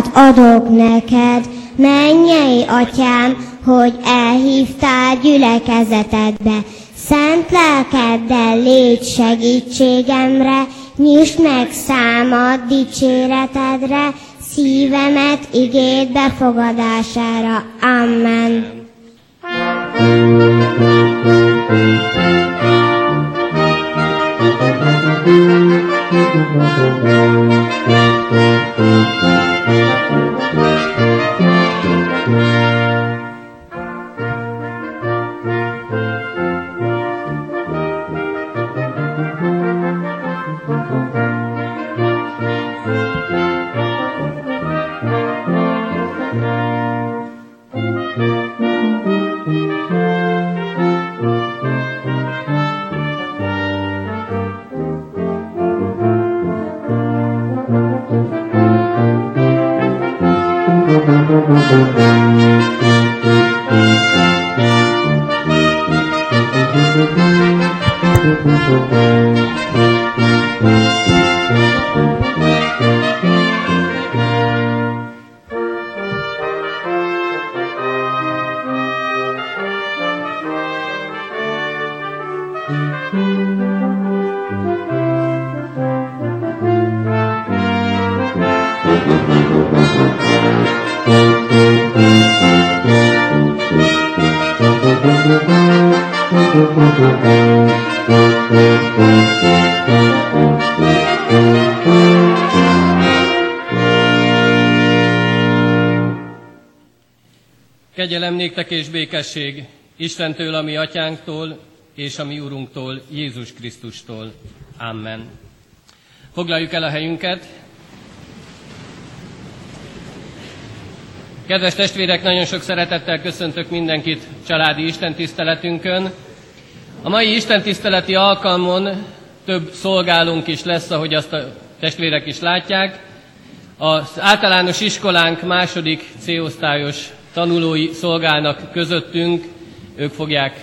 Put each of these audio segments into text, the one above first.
hálát adok neked, mennyei atyám, hogy elhívtál gyülekezetedbe. Szent lelkeddel légy segítségemre, nyisd meg számad dicséretedre, szívemet igéd befogadására. Amen. Kegyelem néktek és békesség Istentől, a mi atyánktól, és a mi Urunktól, Jézus Krisztustól. Amen. Foglaljuk el a helyünket. Kedves testvérek, nagyon sok szeretettel köszöntök mindenkit családi istentiszteletünkön. A mai istentiszteleti alkalmon több szolgálunk is lesz, ahogy azt a testvérek is látják. Az általános iskolánk második C-osztályos tanulói szolgálnak közöttünk, ők fogják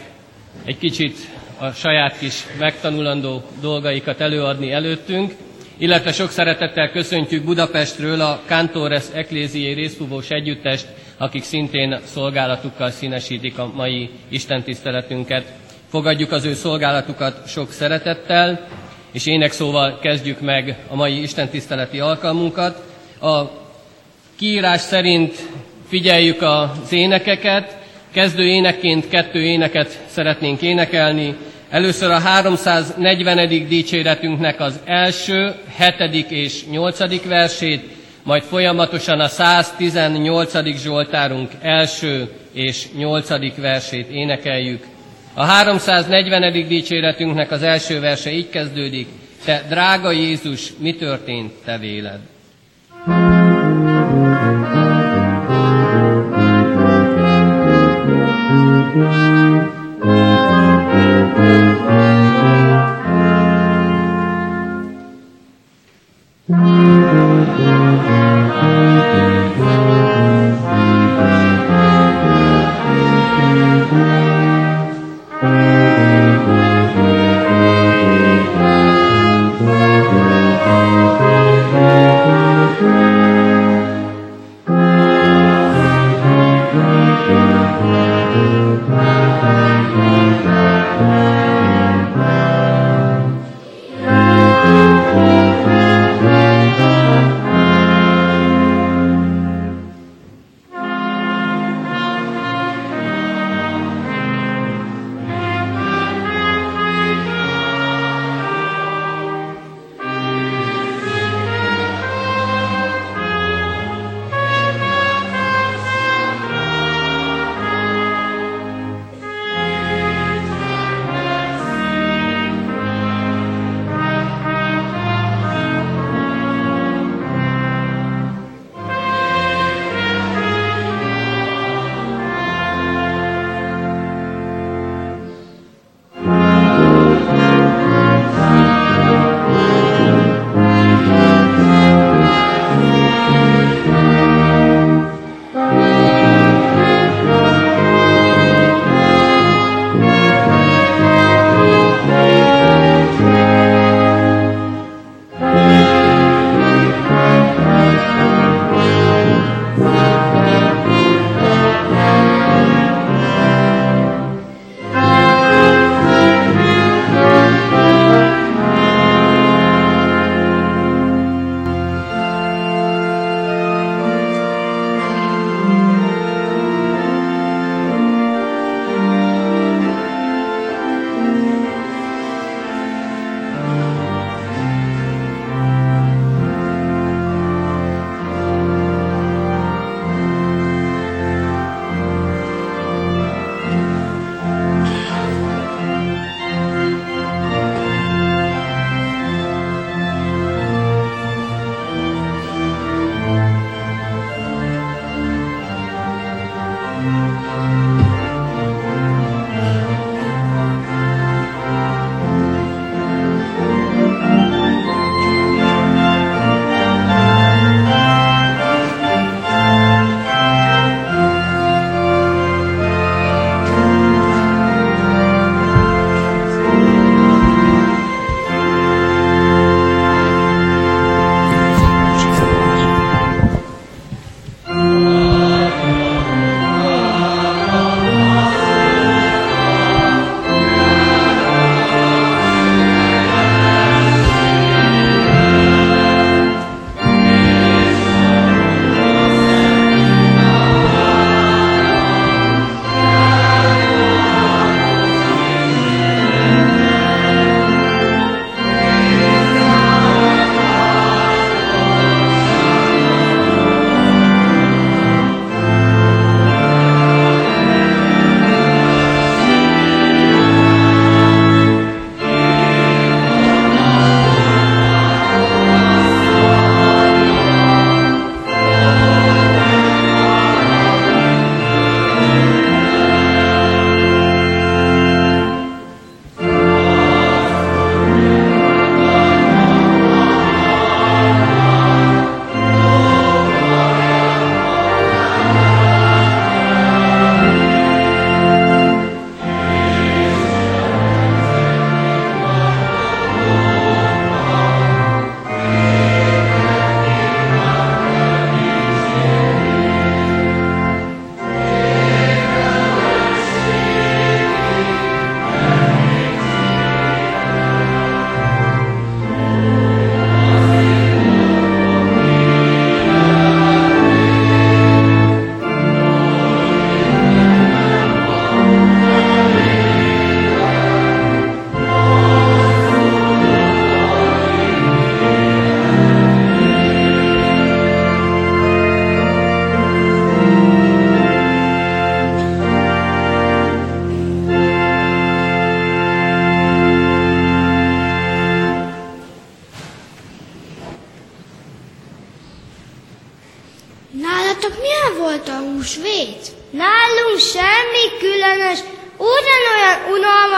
egy kicsit a saját kis megtanulandó dolgaikat előadni előttünk, illetve sok szeretettel köszöntjük Budapestről a Cantores Ecclesiae részfúvós együttest, akik szintén szolgálatukkal színesítik a mai istentiszteletünket. Fogadjuk az ő szolgálatukat sok szeretettel, és énekszóval kezdjük meg a mai istentiszteleti alkalmunkat. A kiírás szerint figyeljük az énekeket, kezdő énekként kettő éneket szeretnénk énekelni. Először a 340. dicséretünknek az első, hetedik és nyolcadik versét, majd folyamatosan a 118. Zsoltárunk első és nyolcadik versét énekeljük. A 340. dicséretünknek az első verse így kezdődik, Te, drága Jézus, mi történt te véled?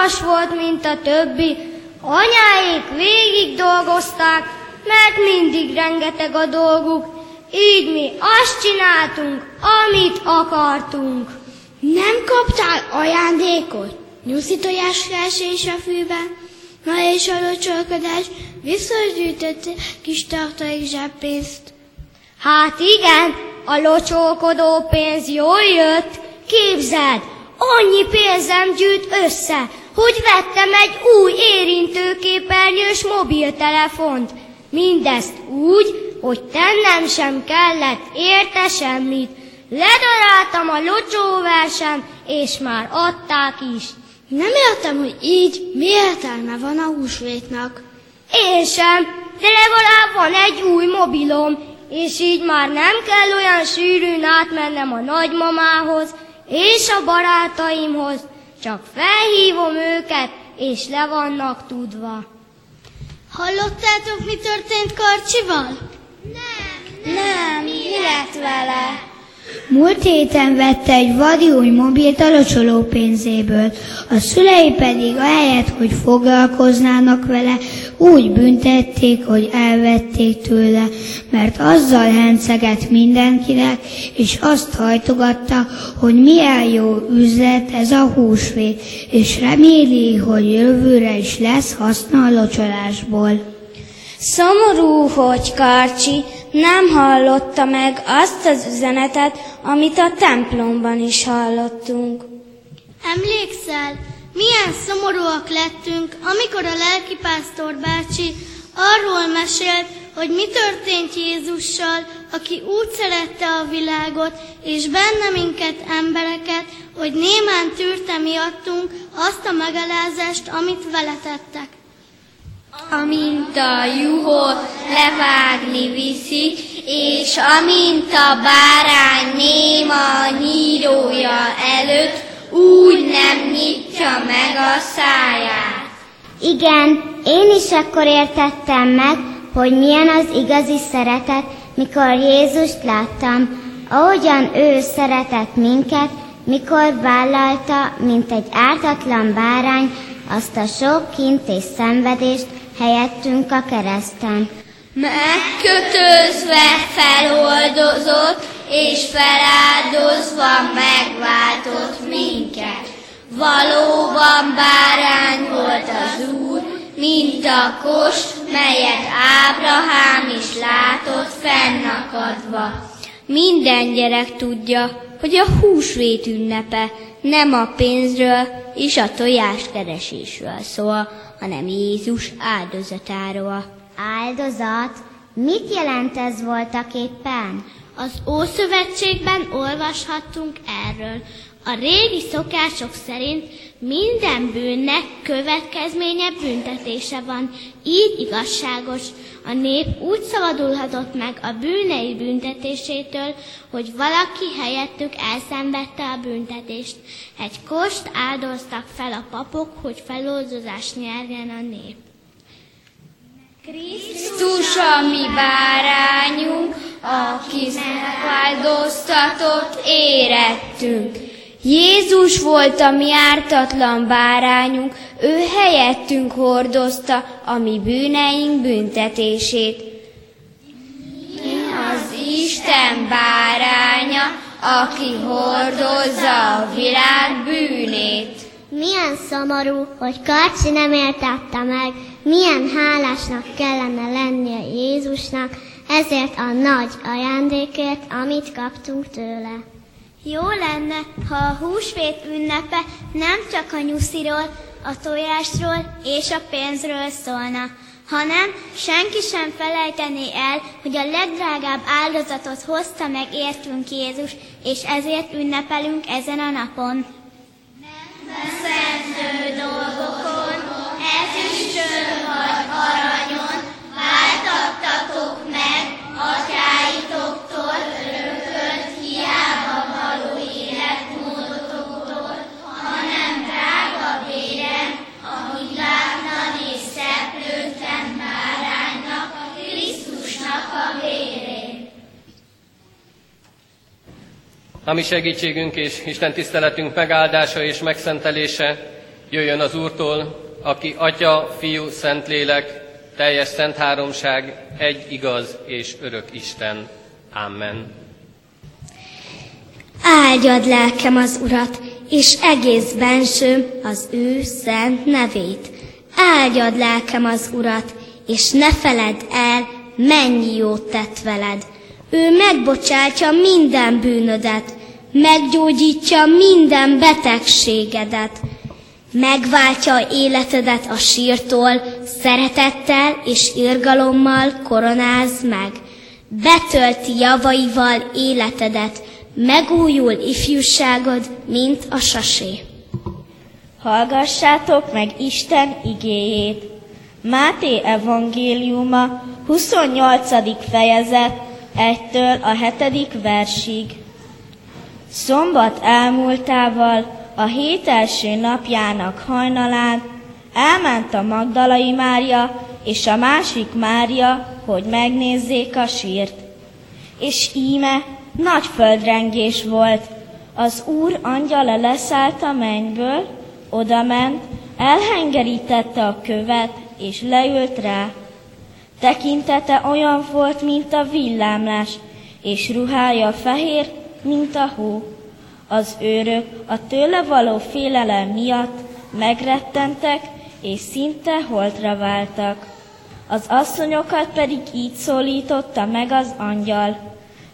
unalmas volt, mint a többi. Anyáik végig dolgozták, mert mindig rengeteg a dolguk, így mi azt csináltunk, amit akartunk. Nem kaptál ajándékot? Nyuszi tojás és a fűben? Na és a locsolkodás, visszagyűjtött kis tartalék zseppénzt. Hát igen, a locsolkodó pénz jól jött. Képzeld, annyi pénzem gyűjt össze, hogy vettem egy új érintőképernyős mobiltelefont. Mindezt úgy, hogy tennem sem kellett érte semmit. Ledaráltam a locsóversem, és már adták is. Nem értem, hogy így mi értelme van a húsvétnak. Én sem, de legalább van egy új mobilom, és így már nem kell olyan sűrűn átmennem a nagymamához és a barátaimhoz, csak felhívom őket, és le vannak tudva. Hallottátok, mi történt Karcsival? Nem, nem, mi lett vele? Múlt héten vette egy vadi új mobilt a locsoló pénzéből, a szülei pedig ahelyett, hogy foglalkoznának vele, úgy büntették, hogy elvették tőle, mert azzal henceget mindenkinek, és azt hajtogatta, hogy milyen jó üzlet ez a húsvét, és reméli, hogy jövőre is lesz haszna a locsolásból. Szomorú, hogy Karcsi nem hallotta meg azt az üzenetet, amit a templomban is hallottunk. Emlékszel, milyen szomorúak lettünk, amikor a lelkipásztor bácsi arról mesélt, hogy mi történt Jézussal, aki úgy szerette a világot, és benne minket embereket, hogy némán tűrte miattunk azt a megalázást, amit vele tettek amint a juhot levágni viszi, és amint a bárány néma nyírója előtt, úgy nem nyitja meg a száját. Igen, én is akkor értettem meg, hogy milyen az igazi szeretet, mikor Jézust láttam, ahogyan ő szeretett minket, mikor vállalta, mint egy ártatlan bárány, azt a sok kint és szenvedést, helyettünk a kereszten. Megkötözve feloldozott, és feláldozva megváltott minket. Valóban bárány volt az Úr, mint a kos, melyet Ábrahám is látott fennakadva. Minden gyerek tudja, hogy a húsvét ünnepe nem a pénzről és a tojáskeresésről szól, hanem Jézus áldozatáról. Áldozat? Mit jelent ez voltak éppen? Az Ószövetségben olvashattunk erről. A régi szokások szerint minden bűnnek következménye büntetése van, így igazságos. A nép úgy szabadulhatott meg a bűnei büntetésétől, hogy valaki helyettük elszenvedte a büntetést. Egy kost áldoztak fel a papok, hogy feloldozást nyerjen a nép. Krisztus a mi bárányunk, aki megváltoztatott érettünk. Jézus volt a mi ártatlan bárányunk, ő helyettünk hordozta a mi bűneink büntetését. Az Isten báránya, aki hordozza a világ bűnét. Milyen szomorú, hogy Karcsi nem értette meg, milyen hálásnak kellene lennie Jézusnak ezért a nagy ajándékért, amit kaptunk tőle. Jó lenne, ha a húsvét ünnepe nem csak a nyusziról, a tojásról és a pénzről szólna, hanem senki sem felejtené el, hogy a legdrágább áldozatot hozta meg értünk Jézus, és ezért ünnepelünk ezen a napon. Szentő dolgokon, ezüstön vagy aranyon váltattatok meg atyáitoktól örökölt hiába drága véren, a hidátlan és szeplőtlen báránynak, Krisztusnak a ami segítségünk és Isten tiszteletünk megáldása és megszentelése jöjjön az Úrtól, aki Atya, Fiú, Szentlélek, teljes szent háromság, egy igaz és örök Isten. Amen. Áldjad lelkem az Urat, és egész bensőm az ő szent nevét. Áldjad lelkem az Urat, és ne feledd el, mennyi jót tett veled. Ő megbocsátja minden bűnödet, meggyógyítja minden betegségedet, megváltja életedet a sírtól, szeretettel és irgalommal koronáz meg, betölti javaival életedet, megújul ifjúságod, mint a sasé. Hallgassátok meg Isten igéjét. Máté evangéliuma 28. fejezet 1-től a 7. versig. Szombat elmúltával, a hét első napjának hajnalán elment a Magdalai Mária és a másik Mária, hogy megnézzék a sírt. És íme nagy földrengés volt. Az Úr angyala leszállt a mennyből, odament, elhengerítette a követ, és leült rá. Tekintete olyan volt, mint a villámlás, és ruhája fehér, mint a hó. Az őrök a tőle való félelem miatt megrettentek, és szinte holtra váltak. Az asszonyokat pedig így szólította meg az angyal.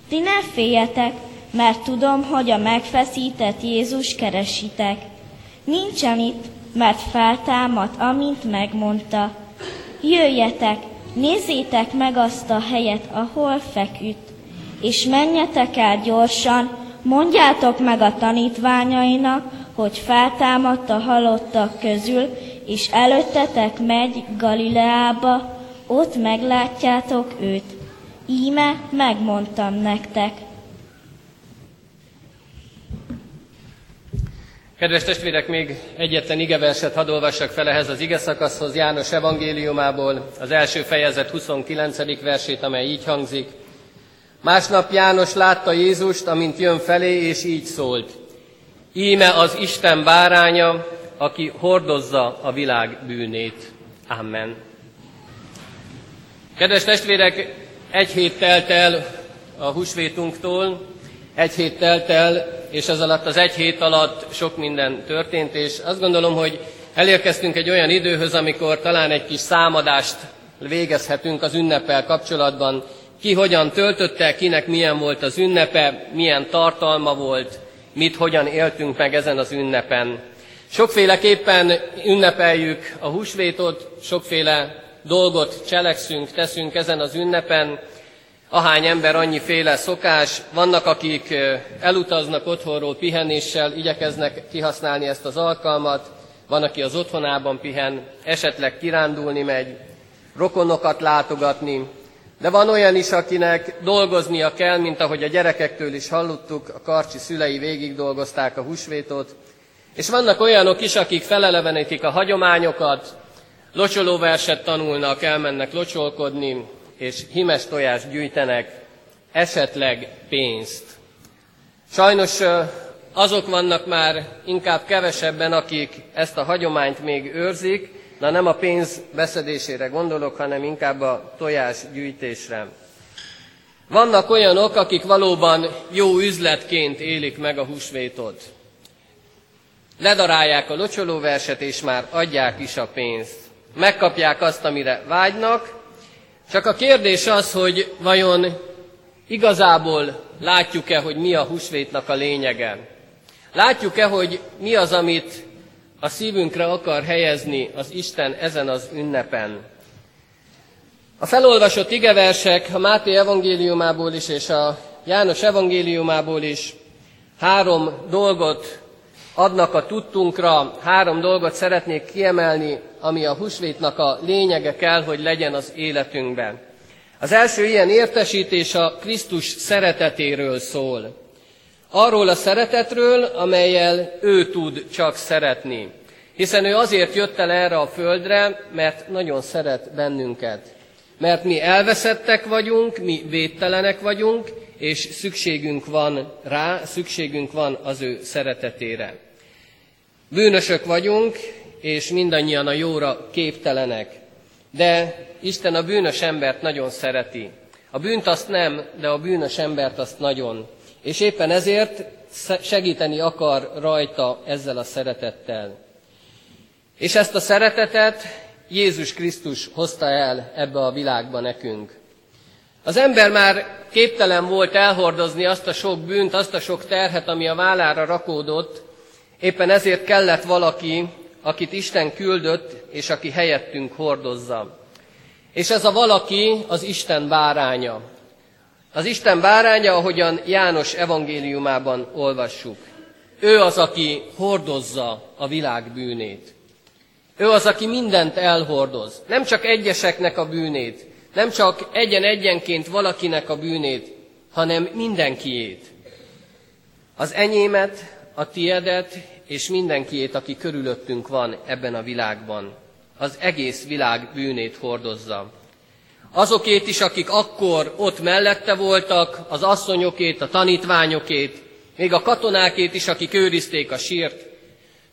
Ti ne féljetek, mert tudom, hogy a megfeszített Jézus keresitek. Nincsen itt, mert feltámadt, amint megmondta. Jöjjetek, nézzétek meg azt a helyet, ahol feküdt, és menjetek el gyorsan, mondjátok meg a tanítványainak, hogy feltámadt a halottak közül, és előttetek megy Galileába, ott meglátjátok őt. Íme megmondtam nektek. Kedves testvérek, még egyetlen igeverset hadd olvassak fel ehhez az ige szakaszhoz János evangéliumából, az első fejezet 29. versét, amely így hangzik. Másnap János látta Jézust, amint jön felé, és így szólt. Íme az Isten báránya, aki hordozza a világ bűnét. Amen. Kedves testvérek, egy hét telt el a húsvétunktól, egy hét telt el, és ez alatt az egy hét alatt sok minden történt, és azt gondolom, hogy elérkeztünk egy olyan időhöz, amikor talán egy kis számadást végezhetünk az ünnepel kapcsolatban. Ki hogyan töltötte, kinek milyen volt az ünnepe, milyen tartalma volt, mit hogyan éltünk meg ezen az ünnepen. Sokféleképpen ünnepeljük a húsvétot, sokféle dolgot cselekszünk, teszünk ezen az ünnepen, ahány ember, annyiféle szokás. Vannak, akik elutaznak otthonról pihenéssel, igyekeznek kihasználni ezt az alkalmat, van, aki az otthonában pihen, esetleg kirándulni megy, rokonokat látogatni, de van olyan is, akinek dolgoznia kell, mint ahogy a gyerekektől is hallottuk, a karcsi szülei végig dolgozták a húsvétot, és vannak olyanok is, akik felelevenítik a hagyományokat, locsolóverset tanulnak, elmennek locsolkodni, és himes tojást gyűjtenek, esetleg pénzt. Sajnos azok vannak már inkább kevesebben, akik ezt a hagyományt még őrzik, na nem a pénz beszedésére gondolok, hanem inkább a tojás gyűjtésre. Vannak olyanok, akik valóban jó üzletként élik meg a húsvétot. Ledarálják a locsolóverset, és már adják is a pénzt. Megkapják azt, amire vágynak, csak a kérdés az, hogy vajon igazából látjuk-e, hogy mi a húsvétnak a lényege. Látjuk-e, hogy mi az, amit a szívünkre akar helyezni az Isten ezen az ünnepen. A felolvasott igeversek a Máté evangéliumából is és a János evangéliumából is három dolgot adnak a tudtunkra, három dolgot szeretnék kiemelni, ami a húsvétnak a lényege kell, hogy legyen az életünkben. Az első ilyen értesítés a Krisztus szeretetéről szól. Arról a szeretetről, amelyel ő tud csak szeretni. Hiszen ő azért jött el erre a földre, mert nagyon szeret bennünket. Mert mi elveszettek vagyunk, mi védtelenek vagyunk, és szükségünk van rá, szükségünk az az ő szeretetére. Bűnösök vagyunk, és mindannyian a jóra képtelenek. De Isten a bűnös embert nagyon szereti. A bűnt azt nem, de a bűnös embert azt nagyon. És éppen ezért segíteni akar rajta ezzel a szeretettel. És ezt a szeretetet Jézus Krisztus hozta el ebbe a világba nekünk. Az ember már képtelen volt elhordozni azt a sok bűnt, azt a sok terhet, ami a vállára rakódott, éppen ezért kellett valaki, akit Isten küldött, és aki helyettünk hordozza. És ez a valaki az Isten báránya. Az Isten báránya, ahogyan János evangéliumában olvassuk. Ő az, aki hordozza a világ bűnét. Ő az, aki mindent elhordoz. Nem csak egyeseknek a bűnét, nem csak egyen-egyenként valakinek a bűnét, hanem mindenkiét. Az enyémet, a tiedet és mindenkiét, aki körülöttünk van ebben a világban. Az egész világ bűnét hordozza. Azokét is, akik akkor ott mellette voltak, az asszonyokét, a tanítványokét, még a katonákét is, akik őrizték a sírt,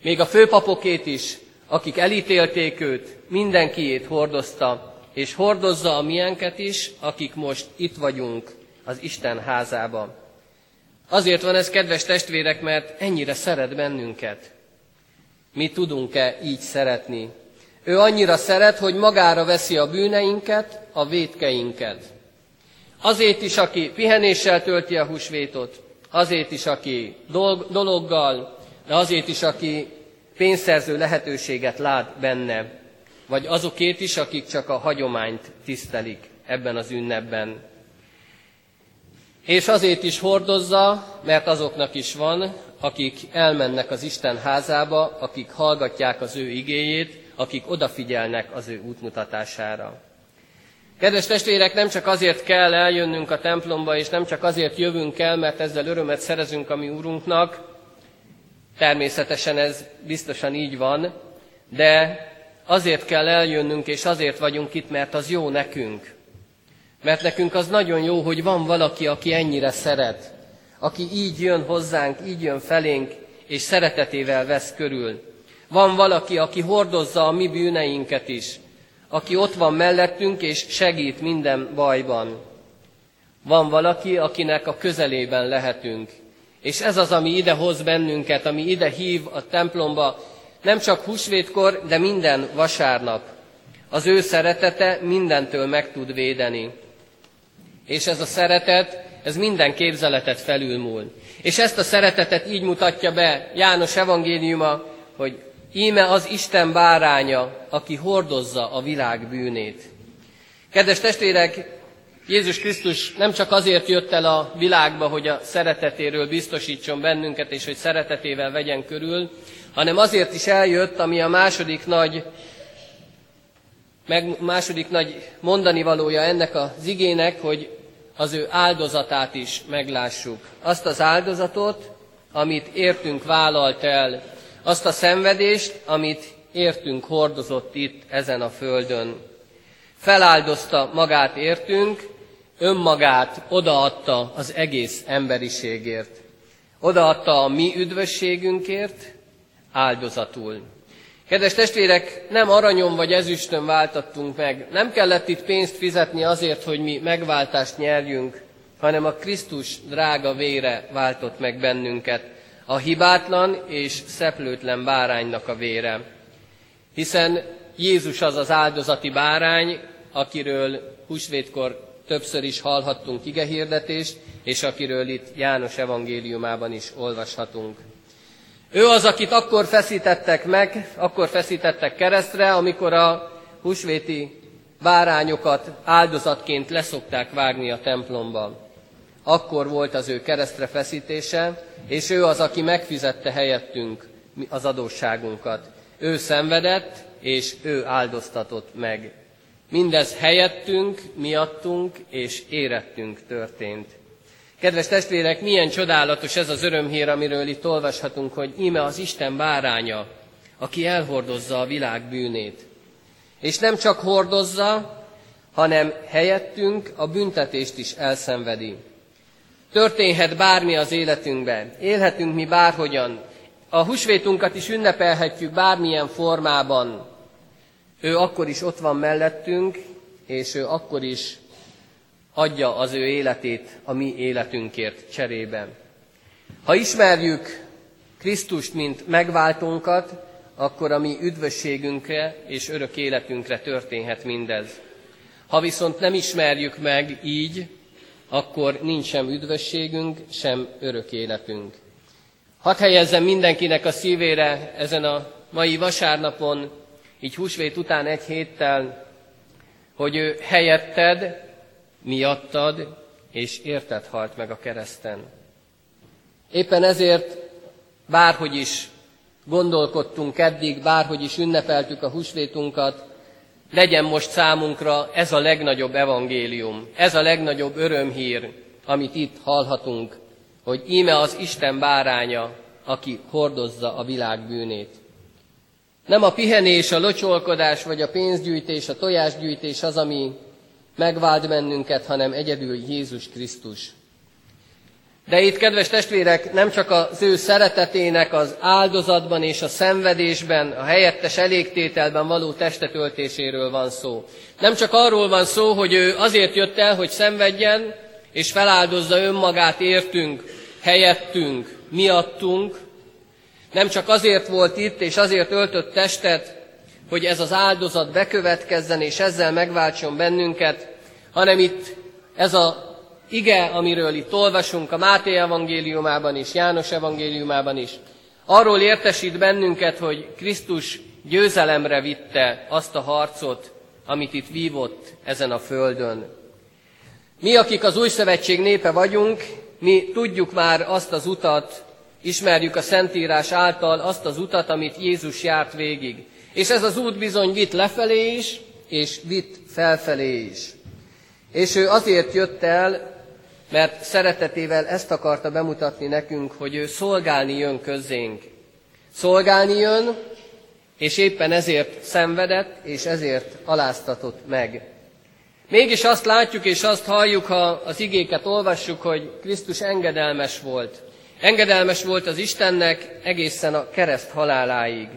még a főpapokét is, akik elítélték őt, mindenkiét hordozta, és hordozza a miénket is, akik most itt vagyunk az Isten házában. Azért van ez, kedves testvérek, mert ennyire szeret bennünket. Mi tudunk-e így szeretni? Ő annyira szeret, hogy magára veszi a bűneinket, a vétkeinket. Azért is, aki pihenéssel tölti a húsvétot, azért is, aki dolg, dologgal, de azért is, aki pénzszerző lehetőséget lát benne, vagy azokét is, akik csak a hagyományt tisztelik ebben az ünnepben. És azért is hordozza, mert azoknak is van, akik elmennek az Isten házába, akik hallgatják az ő igéjét, akik odafigyelnek az ő útmutatására. Kedves testvérek, nem csak azért kell eljönnünk a templomba, és nem csak azért jövünk el, mert ezzel örömet szerezünk a mi úrunknak, természetesen ez biztosan így van, de azért kell eljönnünk, és azért vagyunk itt, mert az jó nekünk. Mert nekünk az nagyon jó, hogy van valaki, aki ennyire szeret, aki így jön hozzánk, így jön felénk, és szeretetével vesz körül. Van valaki, aki hordozza a mi bűneinket is, aki ott van mellettünk, és segít minden bajban. Van valaki, akinek a közelében lehetünk. És ez az, ami ide hoz bennünket, ami ide hív a templomba, nem csak húsvétkor, de minden vasárnap. Az ő szeretete mindentől meg tud védeni. És ez a szeretet, ez minden képzeletet felülmúl. És ezt a szeretetet így mutatja be János evangéliuma, hogy íme az Isten báránya, aki hordozza a világ bűnét. Kedves testvérek, Jézus Krisztus nem csak azért jött el a világba, hogy a szeretetéről biztosítson bennünket, és hogy szeretetével vegyen körül, hanem azért is eljött, ami a második nagy, meg második nagy mondani valója ennek az igének, hogy az ő áldozatát is meglássuk. Azt az áldozatot, amit értünk vállalt el, azt a szenvedést, amit értünk hordozott itt ezen a földön. Feláldozta magát értünk, önmagát odaadta az egész emberiségért. Odaadta a mi üdvösségünkért, áldozatul. Kedves testvérek, nem aranyon vagy ezüstön váltattunk meg, nem kellett itt pénzt fizetni azért, hogy mi megváltást nyerjünk, hanem a Krisztus drága vére váltott meg bennünket, a hibátlan és szeplőtlen báránynak a vére. Hiszen Jézus az az áldozati bárány, akiről húsvétkor többször is hallhattunk igehirdetést, és akiről itt János evangéliumában is olvashatunk. Ő az, akit akkor feszítettek meg, akkor feszítettek keresztre, amikor a húsvéti bárányokat áldozatként leszokták vágni a templomban. Akkor volt az ő keresztre feszítése, és ő az, aki megfizette helyettünk az adósságunkat. Ő szenvedett, és ő áldoztatott meg. Mindez helyettünk, miattunk és érettünk történt. Kedves testvérek, milyen csodálatos ez az örömhír, amiről itt olvashatunk, hogy íme az Isten báránya, aki elhordozza a világ bűnét. És nem csak hordozza, hanem helyettünk a büntetést is elszenvedi. Történhet bármi az életünkben, élhetünk mi bárhogyan, a húsvétunkat is ünnepelhetjük bármilyen formában. Ő akkor is ott van mellettünk, és ő akkor is adja az ő életét a mi életünkért cserében. Ha ismerjük Krisztust, mint megváltónkat, akkor a mi üdvösségünkre és örök életünkre történhet mindez. Ha viszont nem ismerjük meg így, akkor nincs sem üdvösségünk, sem örök életünk. Hadd helyezzem mindenkinek a szívére ezen a mai vasárnapon, így húsvét után egy héttel, hogy ő helyetted, miattad és érted halt meg a kereszten. Éppen ezért bárhogy is gondolkodtunk eddig, bárhogy is ünnepeltük a húsvétunkat, legyen most számunkra ez a legnagyobb evangélium, ez a legnagyobb örömhír, amit itt hallhatunk, hogy íme az Isten báránya, aki hordozza a világ bűnét. Nem a pihenés, a locsolkodás, vagy a pénzgyűjtés, a tojásgyűjtés az, ami megvált bennünket, hanem egyedül Jézus Krisztus. De itt, kedves testvérek, nem csak az ő szeretetének az áldozatban és a szenvedésben, a helyettes elégtételben való testetöltéséről van szó. Nem csak arról van szó, hogy ő azért jött el, hogy szenvedjen, és feláldozza önmagát értünk, helyettünk, miattunk. Nem csak azért volt itt, és azért öltött testet, hogy ez az áldozat bekövetkezzen, és ezzel megváltson bennünket, hanem itt ez a ige, amiről itt olvasunk a Máté evangéliumában is, János evangéliumában is, arról értesít bennünket, hogy Krisztus győzelemre vitte azt a harcot, amit itt vívott ezen a földön. Mi, akik az új szövetség népe vagyunk, mi tudjuk már azt az utat, ismerjük a Szentírás által azt az utat, amit Jézus járt végig. És ez az út bizony vitt lefelé is, és vitt felfelé is. És ő azért jött el, mert szeretetével ezt akarta bemutatni nekünk, hogy ő szolgálni jön közénk. Szolgálni jön, és éppen ezért szenvedett, és ezért aláztatott meg. Mégis azt látjuk és azt halljuk, ha az igéket olvassuk, hogy Krisztus engedelmes volt. Engedelmes volt az Istennek egészen a kereszt haláláig.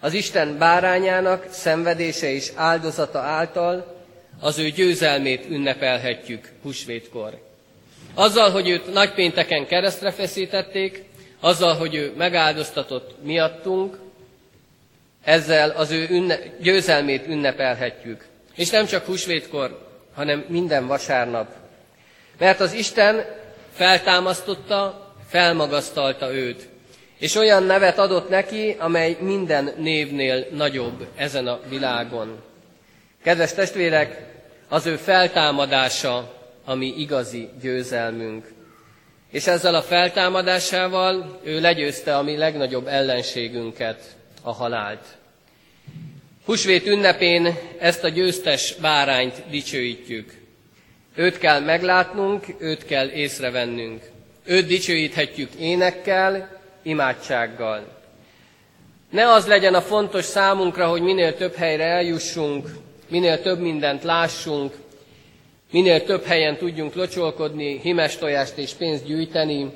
Az Isten bárányának szenvedése és áldozata által az ő győzelmét ünnepelhetjük husvétkor. Azzal, hogy őt nagypénteken keresztre feszítették, azzal, hogy ő megáldoztatott miattunk, ezzel az ő ünne, győzelmét ünnepelhetjük. És nem csak húsvétkor, hanem minden vasárnap. Mert az Isten feltámasztotta, felmagasztalta őt, és olyan nevet adott neki, amely minden névnél nagyobb ezen a világon. Kedves testvérek, az ő feltámadása ami igazi győzelmünk. És ezzel a feltámadásával ő legyőzte a mi legnagyobb ellenségünket, a halált. Husvét ünnepén ezt a győztes bárányt dicsőítjük. Őt kell meglátnunk, őt kell észrevennünk. Őt dicsőíthetjük énekkel, imádsággal. Ne az legyen a fontos számunkra, hogy minél több helyre eljussunk, minél több mindent lássunk, minél több helyen tudjunk locsolkodni, himes tojást és pénzt gyűjteni,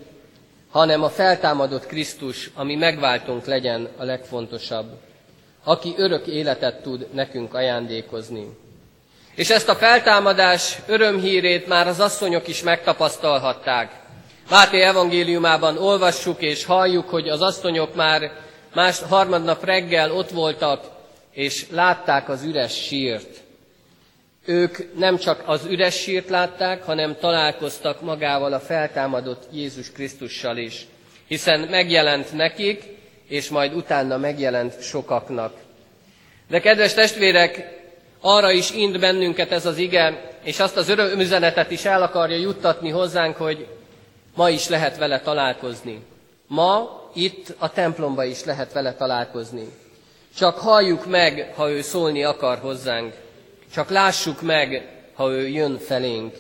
hanem a feltámadott Krisztus, ami megváltunk legyen a legfontosabb, aki örök életet tud nekünk ajándékozni. És ezt a feltámadás örömhírét már az asszonyok is megtapasztalhatták. Máté evangéliumában olvassuk és halljuk, hogy az asszonyok már más harmadnap reggel ott voltak, és látták az üres sírt. Ők nem csak az üres sírt látták, hanem találkoztak magával a feltámadott Jézus Krisztussal is, hiszen megjelent nekik, és majd utána megjelent sokaknak. De kedves testvérek, arra is ind bennünket ez az ige, és azt az örömüzenetet is el akarja juttatni hozzánk, hogy ma is lehet vele találkozni. Ma itt a templomba is lehet vele találkozni. Csak halljuk meg, ha ő szólni akar hozzánk. Csak lássuk meg, ha ő jön felénk.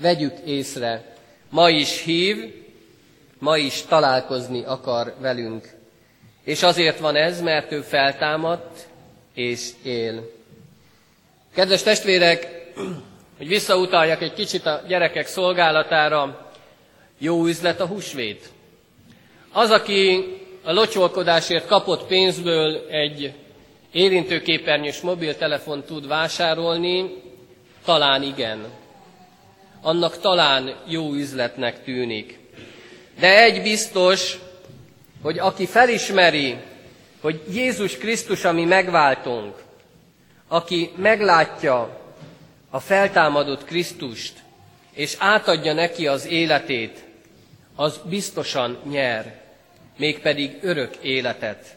Vegyük észre. Ma is hív, ma is találkozni akar velünk. És azért van ez, mert ő feltámadt és él. Kedves testvérek, hogy visszautaljak egy kicsit a gyerekek szolgálatára, Jó üzlet a húsvét. Az, aki a locsolkodásért kapott pénzből egy érintőképernyős mobiltelefon tud vásárolni, talán igen. Annak talán jó üzletnek tűnik. De egy biztos, hogy aki felismeri, hogy Jézus Krisztus, ami megváltunk, aki meglátja a feltámadott Krisztust, és átadja neki az életét, az biztosan nyer, mégpedig örök életet.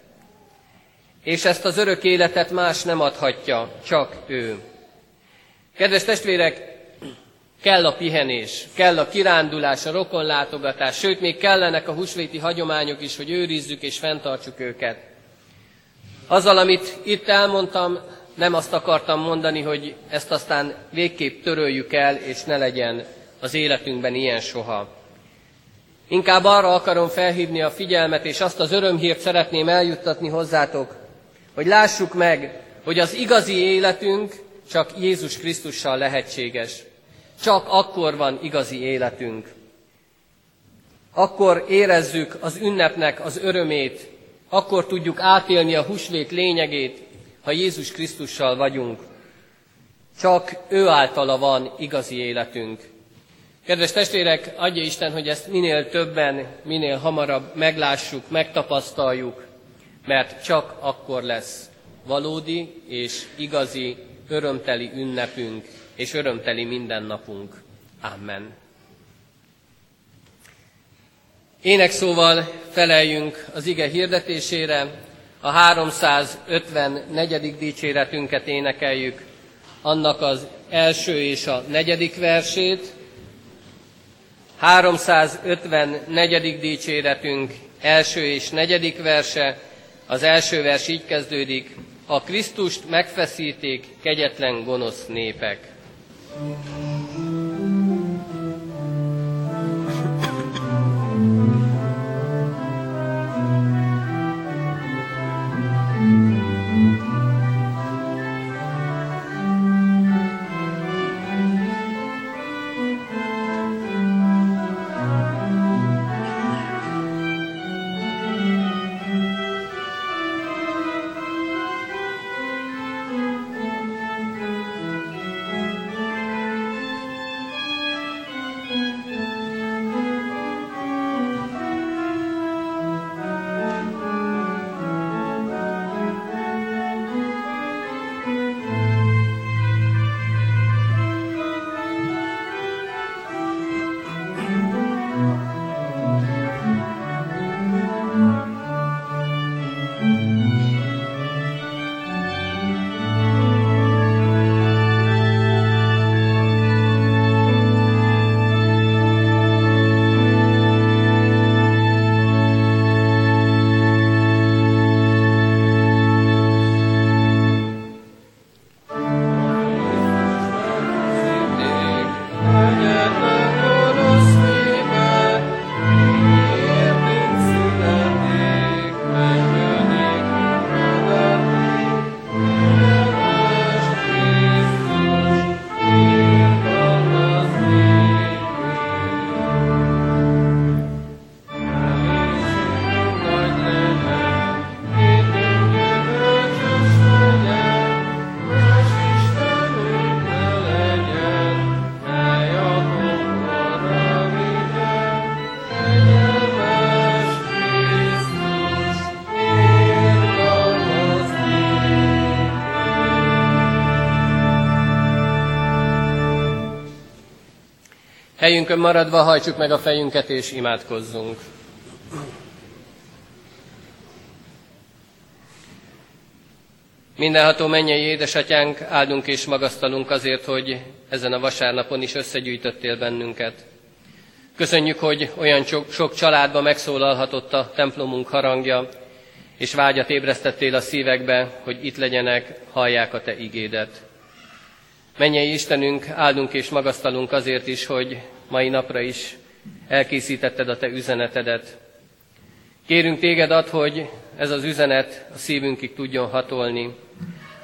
És ezt az örök életet más nem adhatja, csak ő. Kedves testvérek, kell a pihenés, kell a kirándulás, a rokonlátogatás, sőt, még kellenek a húsvéti hagyományok is, hogy őrizzük és fenntartsuk őket. Azzal, amit itt elmondtam, nem azt akartam mondani, hogy ezt aztán végképp töröljük el, és ne legyen az életünkben ilyen soha. Inkább arra akarom felhívni a figyelmet, és azt az örömhírt szeretném eljuttatni hozzátok, hogy lássuk meg, hogy az igazi életünk csak Jézus Krisztussal lehetséges. Csak akkor van igazi életünk. Akkor érezzük az ünnepnek az örömét, akkor tudjuk átélni a húsvét lényegét, ha Jézus Krisztussal vagyunk. Csak ő általa van igazi életünk. Kedves testvérek, adja Isten, hogy ezt minél többen, minél hamarabb meglássuk, megtapasztaljuk, mert csak akkor lesz valódi és igazi, örömteli ünnepünk és örömteli mindennapunk. Amen. Ének szóval feleljünk az ige hirdetésére, a 354. dicséretünket énekeljük, annak az első és a negyedik versét, 354. dicséretünk első és negyedik verse, az első vers így kezdődik, a Krisztust megfeszíték kegyetlen gonosz népek. Thank you. Helyünkön maradva hajtsuk meg a fejünket és imádkozzunk. Mindenható mennyei édesatyánk, áldunk és magasztalunk azért, hogy ezen a vasárnapon is összegyűjtöttél bennünket. Köszönjük, hogy olyan sok, családba megszólalhatott a templomunk harangja, és vágyat ébresztettél a szívekbe, hogy itt legyenek, hallják a Te igédet. Mennyei Istenünk, áldunk és magasztalunk azért is, hogy mai napra is elkészítetted a Te üzenetedet. Kérünk Téged ad, hogy ez az üzenet a szívünkig tudjon hatolni.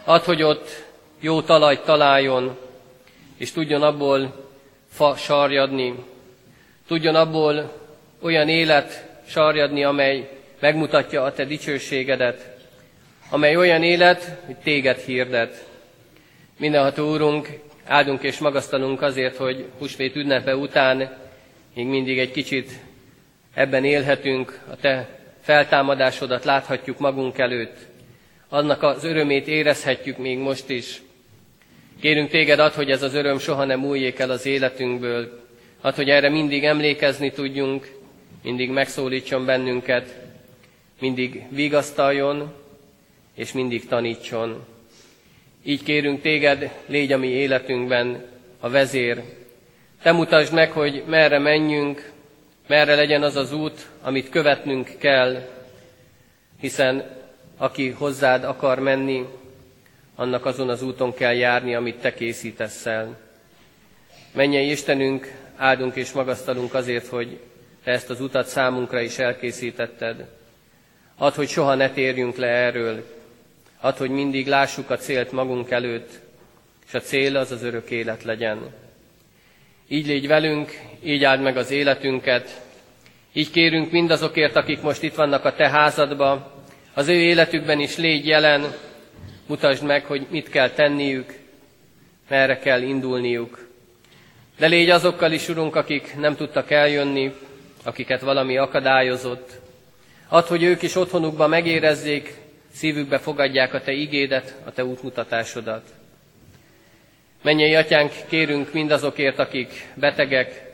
Ad, hogy ott jó talajt találjon, és tudjon abból fa sarjadni. Tudjon abból olyan élet sarjadni, amely megmutatja a te dicsőségedet, amely olyan élet, hogy téged hirdet. Mindenható Úrunk, áldunk és magasztalunk azért, hogy húsvét ünnepe után még mindig egy kicsit ebben élhetünk, a te feltámadásodat láthatjuk magunk előtt, annak az örömét érezhetjük még most is. Kérünk téged ad, hogy ez az öröm soha nem újjék el az életünkből, ad, hogy erre mindig emlékezni tudjunk, mindig megszólítson bennünket, mindig vigasztaljon, és mindig tanítson. Így kérünk téged, légy a mi életünkben a vezér. Te mutasd meg, hogy merre menjünk, merre legyen az az út, amit követnünk kell, hiszen aki hozzád akar menni, annak azon az úton kell járni, amit te készítesz el. Menjen Istenünk, áldunk és magasztalunk azért, hogy te ezt az utat számunkra is elkészítetted. Add, hogy soha ne térjünk le erről. Add, hogy mindig lássuk a célt magunk előtt, és a cél az az örök élet legyen. Így légy velünk, így áld meg az életünket, így kérünk mindazokért, akik most itt vannak a Te házadba, az ő életükben is légy jelen, mutasd meg, hogy mit kell tenniük, merre kell indulniuk. De légy azokkal is, Urunk, akik nem tudtak eljönni, akiket valami akadályozott. Add, hogy ők is otthonukba megérezzék, szívükbe fogadják a Te igédet, a Te útmutatásodat. Menjei Atyánk, kérünk mindazokért, akik betegek,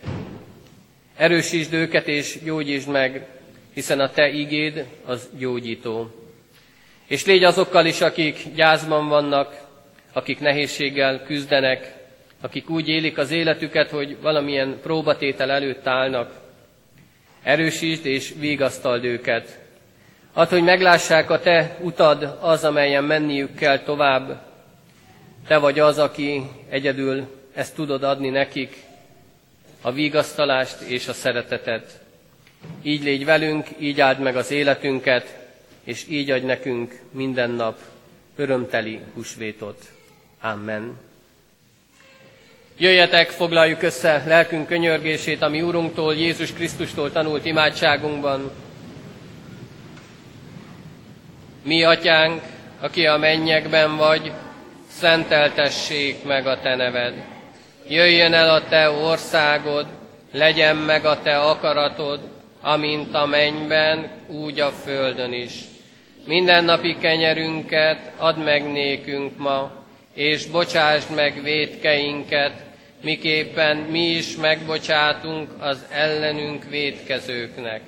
erősítsd őket és gyógyítsd meg, hiszen a Te igéd az gyógyító. És légy azokkal is, akik gyászban vannak, akik nehézséggel küzdenek, akik úgy élik az életüket, hogy valamilyen próbatétel előtt állnak. Erősítsd és vigasztald őket. Add, hogy meglássák a Te utad az, amelyen menniük kell tovább. Te vagy az, aki egyedül ezt tudod adni nekik, a vigasztalást és a szeretetet. Így légy velünk, így áld meg az életünket, és így adj nekünk minden nap örömteli húsvétot. Amen. Jöjjetek, foglaljuk össze lelkünk könyörgését, ami Úrunktól, Jézus Krisztustól tanult imádságunkban. Mi, Atyánk, aki a mennyekben vagy, szenteltessék meg a Te neved. Jöjjön el a Te országod, legyen meg a Te akaratod, amint a mennyben, úgy a földön is. Mindennapi kenyerünket add meg nékünk ma, és bocsásd meg védkeinket, miképpen mi is megbocsátunk az ellenünk védkezőknek.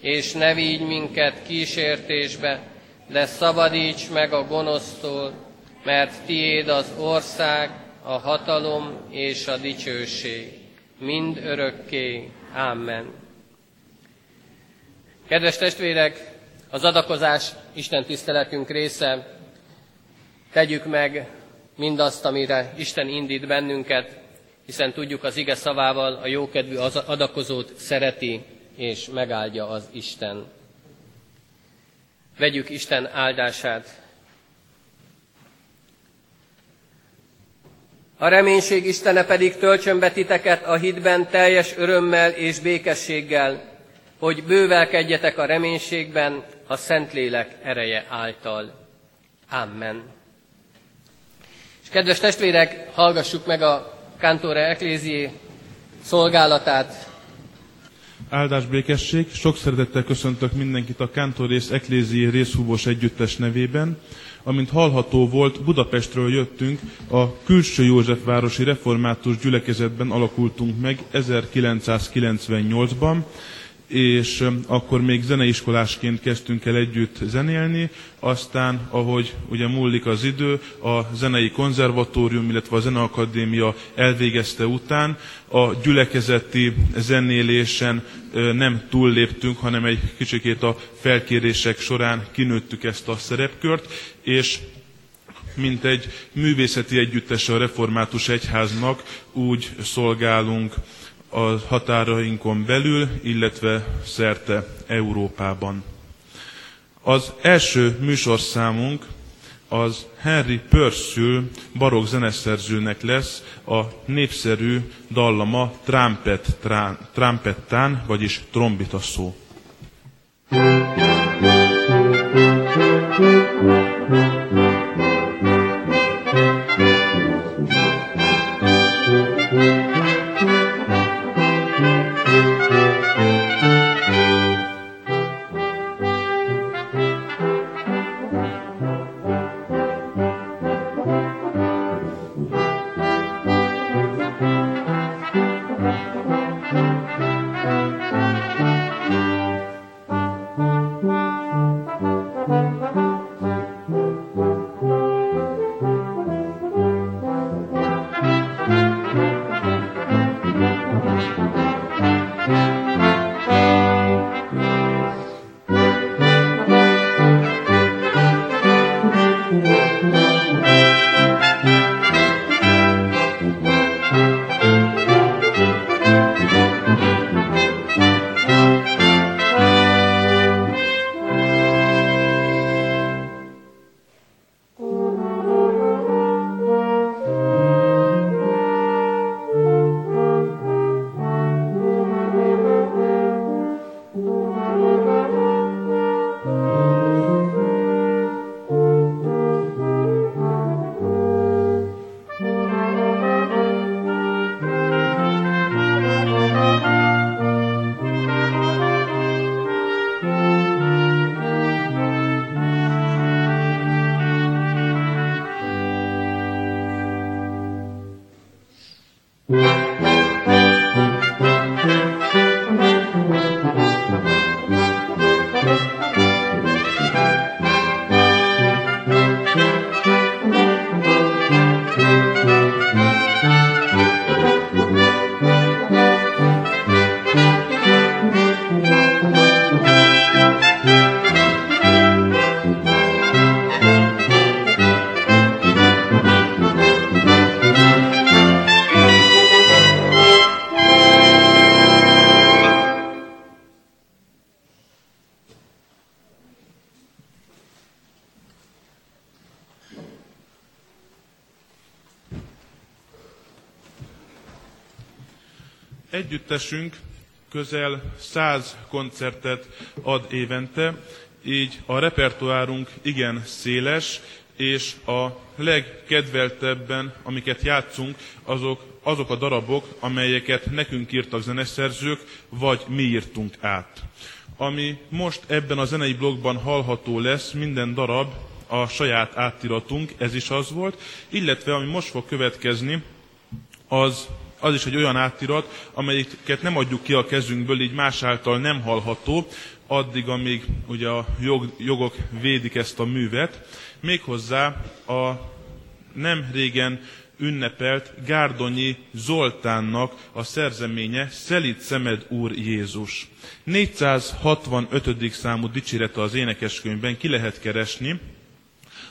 És ne vigy minket kísértésbe, de szabadíts meg a gonosztól, mert tiéd az ország, a hatalom és a dicsőség, mind örökké. Amen. Kedves testvérek, az adakozás Isten tiszteletünk része. Tegyük meg mindazt, amire Isten indít bennünket, hiszen tudjuk az ige szavával a jókedvű adakozót szereti és megáldja az Isten. Vegyük Isten áldását. A reménység Istene pedig töltsön be titeket a hitben teljes örömmel és békességgel, hogy bővelkedjetek a reménységben a Szentlélek ereje által. Amen. És kedves testvérek, hallgassuk meg a Kantore Eklézié szolgálatát. Áldás békesség, sok szeretettel köszöntök mindenkit a Kántorész Eklézié részhúvós együttes nevében. Amint hallható volt, Budapestről jöttünk, a külső Józsefvárosi Református gyülekezetben alakultunk meg 1998-ban, és akkor még zeneiskolásként kezdtünk el együtt zenélni, aztán, ahogy ugye múlik az idő, a zenei konzervatórium, illetve a zeneakadémia elvégezte után, a gyülekezeti zenélésen nem túlléptünk, hanem egy kicsikét a felkérések során kinőttük ezt a szerepkört, és mint egy művészeti együttes a református egyháznak úgy szolgálunk a határainkon belül, illetve szerte Európában. Az első műsorszámunk az Henry Purcell barokk zeneszerzőnek lesz a népszerű dallama Trumpet, Trumpettán, vagyis trombita szó. Thank you. Együttesünk közel száz koncertet ad évente, így a repertoárunk igen széles, és a legkedveltebben, amiket játszunk, azok, azok a darabok, amelyeket nekünk írtak zeneszerzők, vagy mi írtunk át. Ami most ebben a zenei blogban hallható lesz, minden darab a saját átiratunk, ez is az volt, illetve ami most fog következni, az az is egy olyan átirat, amelyiket nem adjuk ki a kezünkből, így más által nem hallható, addig, amíg ugye a jog, jogok védik ezt a művet. Méghozzá a nem régen ünnepelt Gárdonyi Zoltánnak a szerzeménye Szelít szemed Úr Jézus. 465. számú dicsérete az énekeskönyvben ki lehet keresni.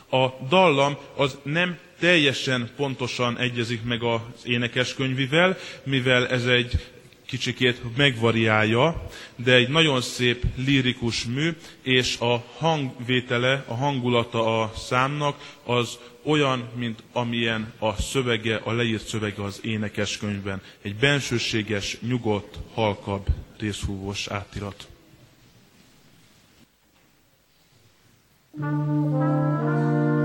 A dallam az nem teljesen pontosan egyezik meg az énekeskönyvivel, mivel ez egy kicsikét megvariálja, de egy nagyon szép lirikus mű, és a hangvétele, a hangulata a számnak az olyan, mint amilyen a szövege, a leírt szövege az énekeskönyvben. Egy bensőséges, nyugodt, halkabb, részhúvós átirat. ああ。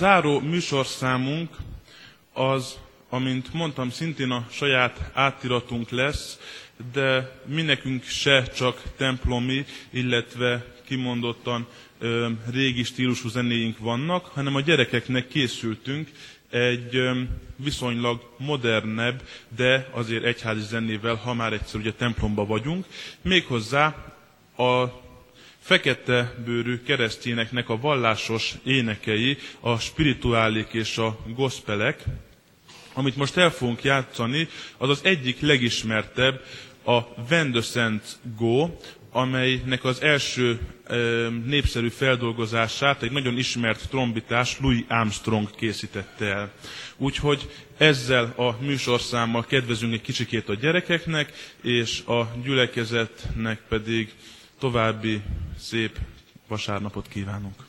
Záró műsorszámunk az, amint mondtam, szintén a saját átiratunk lesz, de mi nekünk se csak templomi, illetve kimondottan ö, régi stílusú zenéink vannak, hanem a gyerekeknek készültünk egy ö, viszonylag modernebb, de azért egyházi zenével, ha már egyszer ugye templomba vagyunk. Méghozzá a fekete bőrű keresztényeknek a vallásos énekei, a spirituálik és a gospelek, amit most el fogunk játszani, az az egyik legismertebb, a When the Saints Go, amelynek az első e, népszerű feldolgozását egy nagyon ismert trombitás Louis Armstrong készítette el. Úgyhogy ezzel a műsorszámmal kedvezünk egy kicsikét a gyerekeknek, és a gyülekezetnek pedig további szép vasárnapot kívánunk.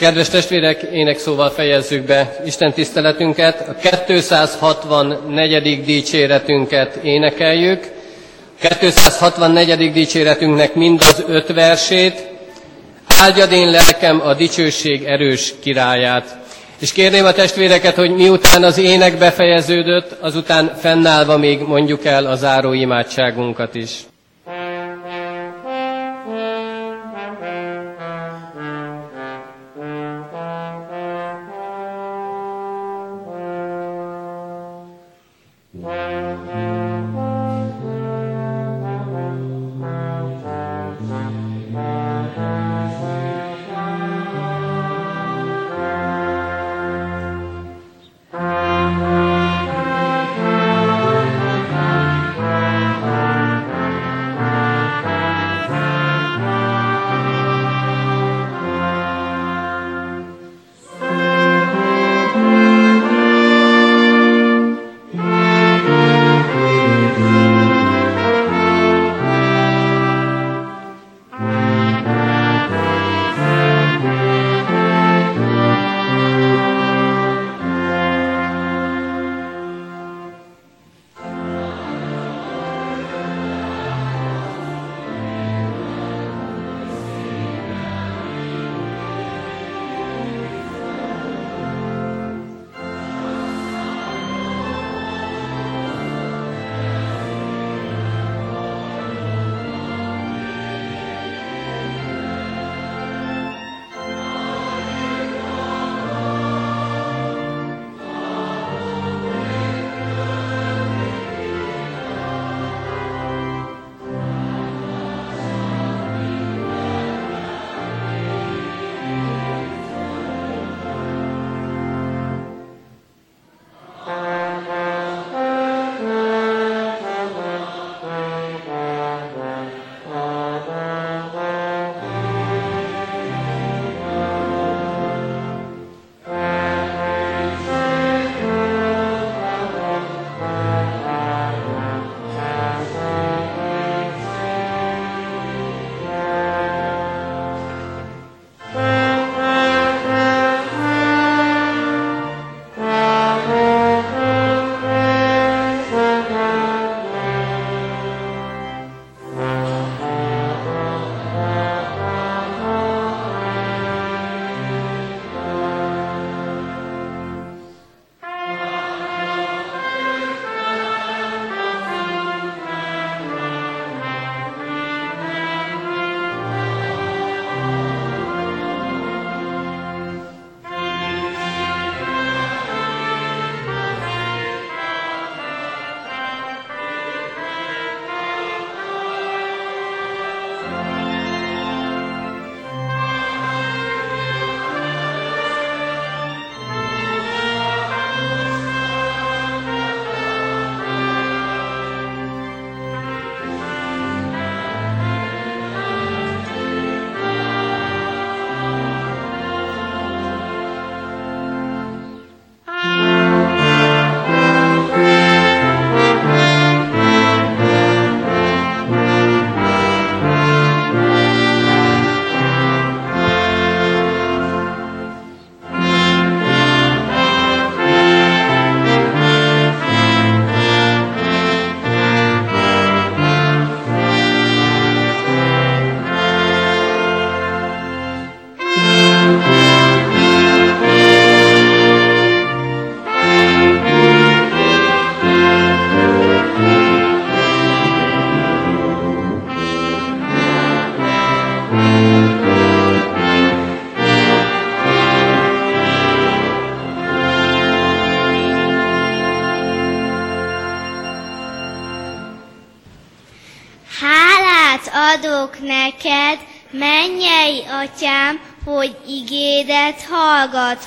Kedves testvérek, ének szóval fejezzük be Isten tiszteletünket. A 264. dicséretünket énekeljük. 264. dicséretünknek mind az öt versét. Áldjad én lelkem a dicsőség erős királyát. És kérném a testvéreket, hogy miután az ének befejeződött, azután fennállva még mondjuk el a záró imádságunkat is.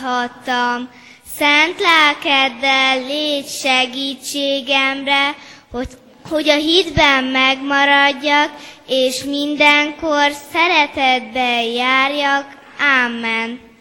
Hallgathattam. Szent lelkeddel légy segítségemre, hogy, hogy a hitben megmaradjak, és mindenkor szeretetben járjak. Amen.